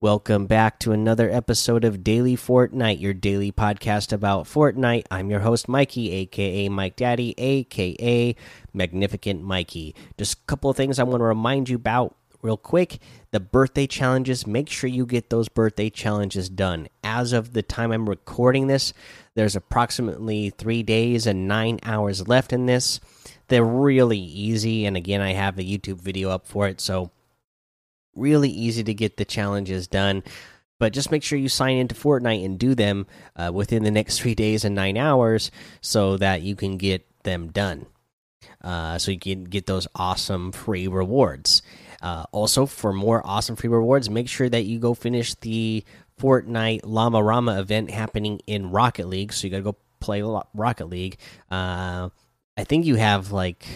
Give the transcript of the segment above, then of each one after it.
Welcome back to another episode of Daily Fortnite, your daily podcast about Fortnite. I'm your host, Mikey, aka Mike Daddy, aka Magnificent Mikey. Just a couple of things I want to remind you about real quick. The birthday challenges, make sure you get those birthday challenges done. As of the time I'm recording this, there's approximately three days and nine hours left in this. They're really easy, and again, I have a YouTube video up for it, so really easy to get the challenges done but just make sure you sign into Fortnite and do them uh, within the next three days and nine hours so that you can get them done. Uh, so you can get those awesome free rewards. Uh, also, for more awesome free rewards, make sure that you go finish the Fortnite Llama Rama event happening in Rocket League. So you got to go play Rocket League. Uh, I think you have like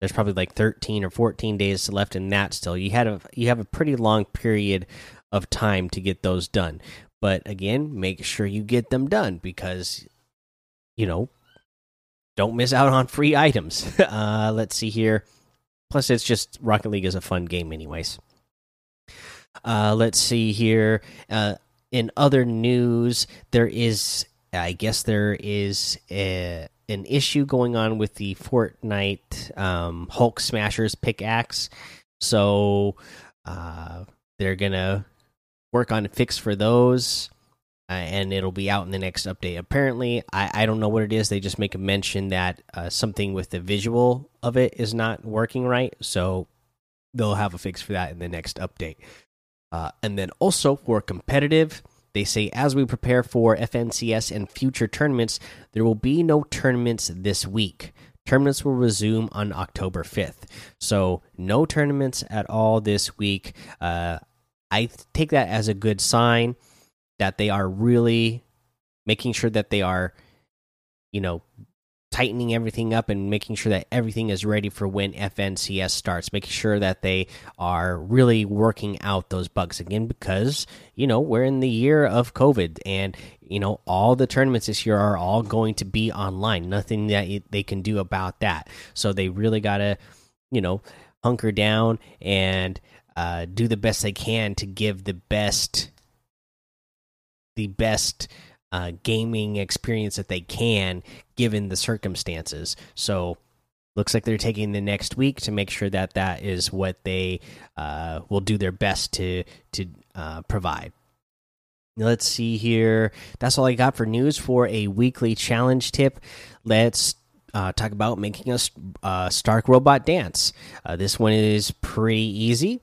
there's probably like 13 or 14 days left in that still. You had a you have a pretty long period of time to get those done. But again make sure you get them done because you know don't miss out on free items. Uh let's see here. Plus it's just rocket league is a fun game anyways. Uh let's see here. Uh in other news there is i guess there is a an issue going on with the Fortnite um, Hulk Smashers pickaxe, so uh, they're gonna work on a fix for those, uh, and it'll be out in the next update. Apparently, I, I don't know what it is. They just make a mention that uh, something with the visual of it is not working right, so they'll have a fix for that in the next update. Uh, and then also for competitive they say as we prepare for FNCS and future tournaments, there will be no tournaments this week. Tournaments will resume on October 5th. So, no tournaments at all this week. Uh, I take that as a good sign that they are really making sure that they are, you know, tightening everything up and making sure that everything is ready for when FNCS starts, making sure that they are really working out those bugs again because, you know, we're in the year of COVID and, you know, all the tournaments this year are all going to be online. Nothing that they can do about that. So they really got to, you know, hunker down and uh, do the best they can to give the best, the best uh, gaming experience that they can given the circumstances. So looks like they're taking the next week to make sure that that is what they uh, will do their best to to uh, provide. Let's see here. That's all I got for news for a weekly challenge tip. Let's uh, talk about making a uh, Stark robot dance. Uh, this one is pretty easy.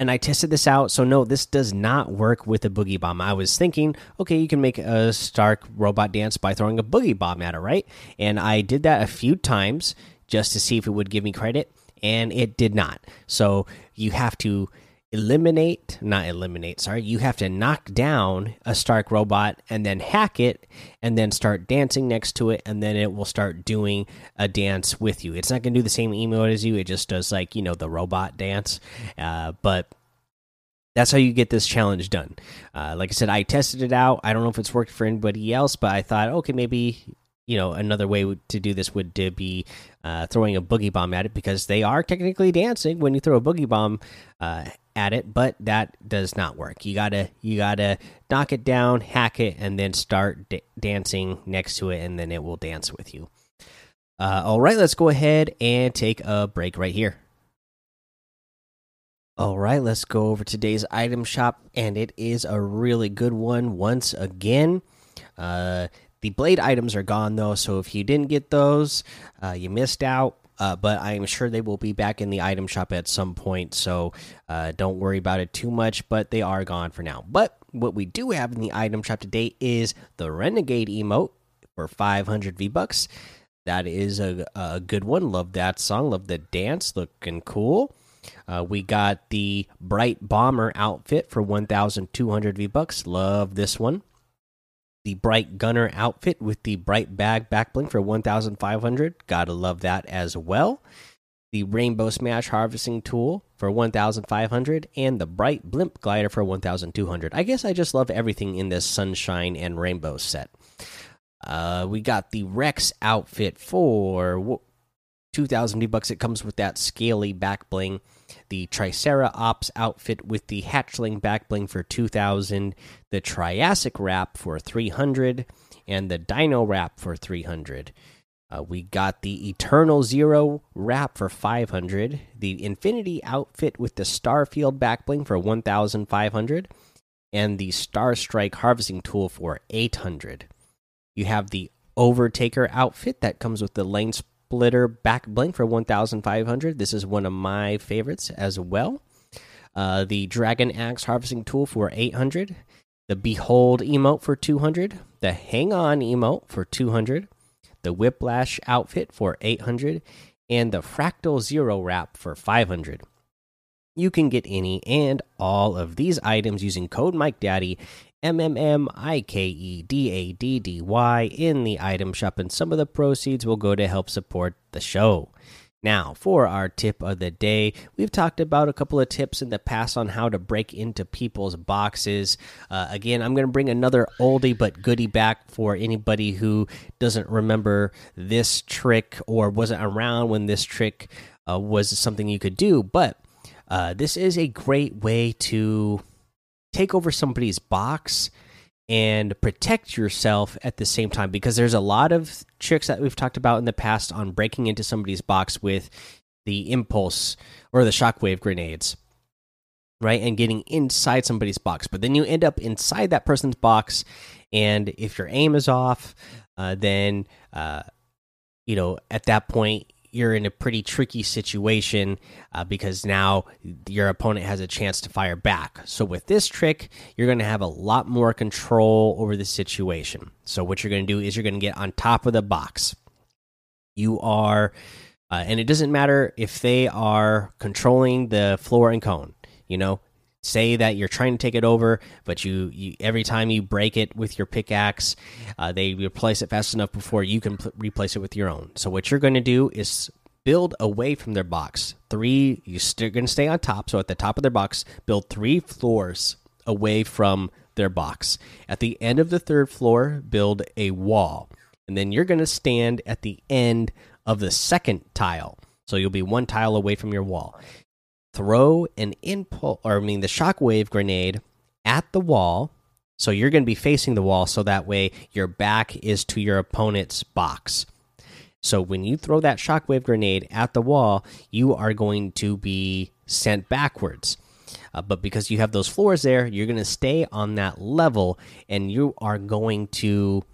And I tested this out. So no, this does not work with a boogie bomb. I was thinking, okay, you can make a Stark robot dance by throwing a boogie bomb at it, right? And I did that a few times just to see if it would give me credit, and it did not. So you have to eliminate not eliminate sorry you have to knock down a stark robot and then hack it and then start dancing next to it and then it will start doing a dance with you. It's not going to do the same emote as you it just does like you know the robot dance uh, but that's how you get this challenge done. Uh, like i said i tested it out. I don't know if it's worked for anybody else but i thought okay maybe you know another way to do this would to be uh, throwing a boogie bomb at it because they are technically dancing when you throw a boogie bomb uh, at it, but that does not work. You gotta you gotta knock it down, hack it, and then start dancing next to it, and then it will dance with you. Uh, all right, let's go ahead and take a break right here. All right, let's go over today's item shop, and it is a really good one once again. Uh, the blade items are gone though, so if you didn't get those, uh, you missed out. Uh, but I am sure they will be back in the item shop at some point, so uh, don't worry about it too much. But they are gone for now. But what we do have in the item shop today is the Renegade emote for 500 V bucks. That is a, a good one. Love that song. Love the dance. Looking cool. Uh, we got the Bright Bomber outfit for 1,200 V bucks. Love this one the bright gunner outfit with the bright bag backbling for 1500 gotta love that as well. The rainbow smash harvesting tool for 1500 and the bright blimp glider for 1200 i guess i just love everything in this sunshine and rainbow set. Uh, we got the rex outfit for 2000 V bucks. It comes with that scaly back bling, the Tricera Ops outfit with the Hatchling back bling for 2000, the Triassic wrap for 300, and the Dino wrap for 300. Uh, we got the Eternal Zero wrap for 500, the Infinity outfit with the Starfield back bling for 1500, and the Star Strike harvesting tool for 800. You have the Overtaker outfit that comes with the Lane Splitter back bling for 1500. This is one of my favorites as well. Uh, the Dragon Axe harvesting tool for 800. The Behold emote for 200. The Hang On emote for 200 the Whiplash outfit for 800, and the Fractal Zero wrap for 500. You can get any and all of these items using code Mike Daddy M M M I K E D A D D Y in the item shop, and some of the proceeds will go to help support the show. Now, for our tip of the day, we've talked about a couple of tips in the past on how to break into people's boxes. Uh, again, I'm going to bring another oldie but goodie back for anybody who doesn't remember this trick or wasn't around when this trick uh, was something you could do. But uh, this is a great way to take over somebody's box and protect yourself at the same time because there's a lot of tricks that we've talked about in the past on breaking into somebody's box with the impulse or the shockwave grenades right? And getting inside somebody's box. But then you end up inside that person's box and if your aim is off uh, then uh, you know at that point you're in a pretty tricky situation uh, because now your opponent has a chance to fire back. So with this trick, you're going to have a lot more control over the situation. So what you're going to do is you're going to get on top of the box. You are, uh, and it doesn't matter if they are controlling the floor and cone. You know, say that you're trying to take it over but you, you every time you break it with your pickaxe uh, they replace it fast enough before you can replace it with your own. So what you're going to do is build away from their box. Three you're going to stay on top. So at the top of their box build three floors away from their box. At the end of the third floor build a wall. And then you're going to stand at the end of the second tile. So you'll be one tile away from your wall throw an impulse, or I mean, the shockwave grenade at the wall. So you're going to be facing the wall, so that way your back is to your opponent's box. So when you throw that shockwave grenade at the wall, you are going to be sent backwards. Uh, but because you have those floors there, you're going to stay on that level, and you are going to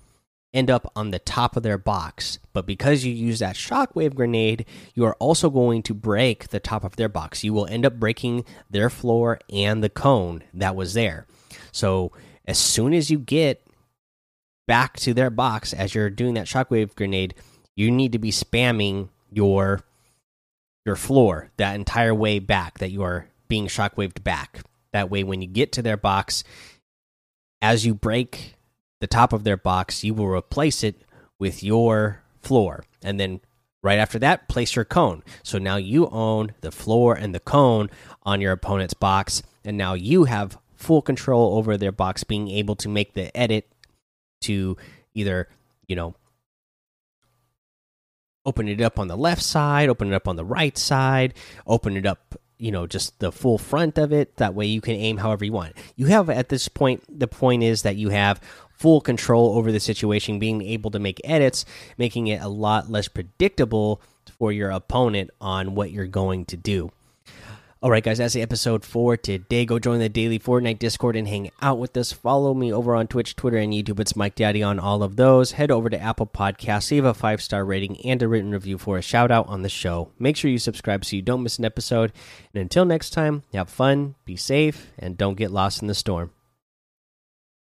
end up on the top of their box. But because you use that shockwave grenade, you are also going to break the top of their box. You will end up breaking their floor and the cone that was there. So as soon as you get back to their box as you're doing that shockwave grenade, you need to be spamming your your floor that entire way back that you are being shockwaved back. That way when you get to their box as you break the top of their box, you will replace it with your floor. And then right after that, place your cone. So now you own the floor and the cone on your opponent's box. And now you have full control over their box, being able to make the edit to either, you know, open it up on the left side, open it up on the right side, open it up you know just the full front of it that way you can aim however you want you have at this point the point is that you have full control over the situation, being able to make edits, making it a lot less predictable for your opponent on what you're going to do. All right, guys, that's the episode for today. Go join the daily Fortnite Discord and hang out with us. Follow me over on Twitch, Twitter, and YouTube. It's Mike Daddy on all of those. Head over to Apple Podcasts, leave a five star rating and a written review for a shout out on the show. Make sure you subscribe so you don't miss an episode. And until next time, have fun, be safe, and don't get lost in the storm.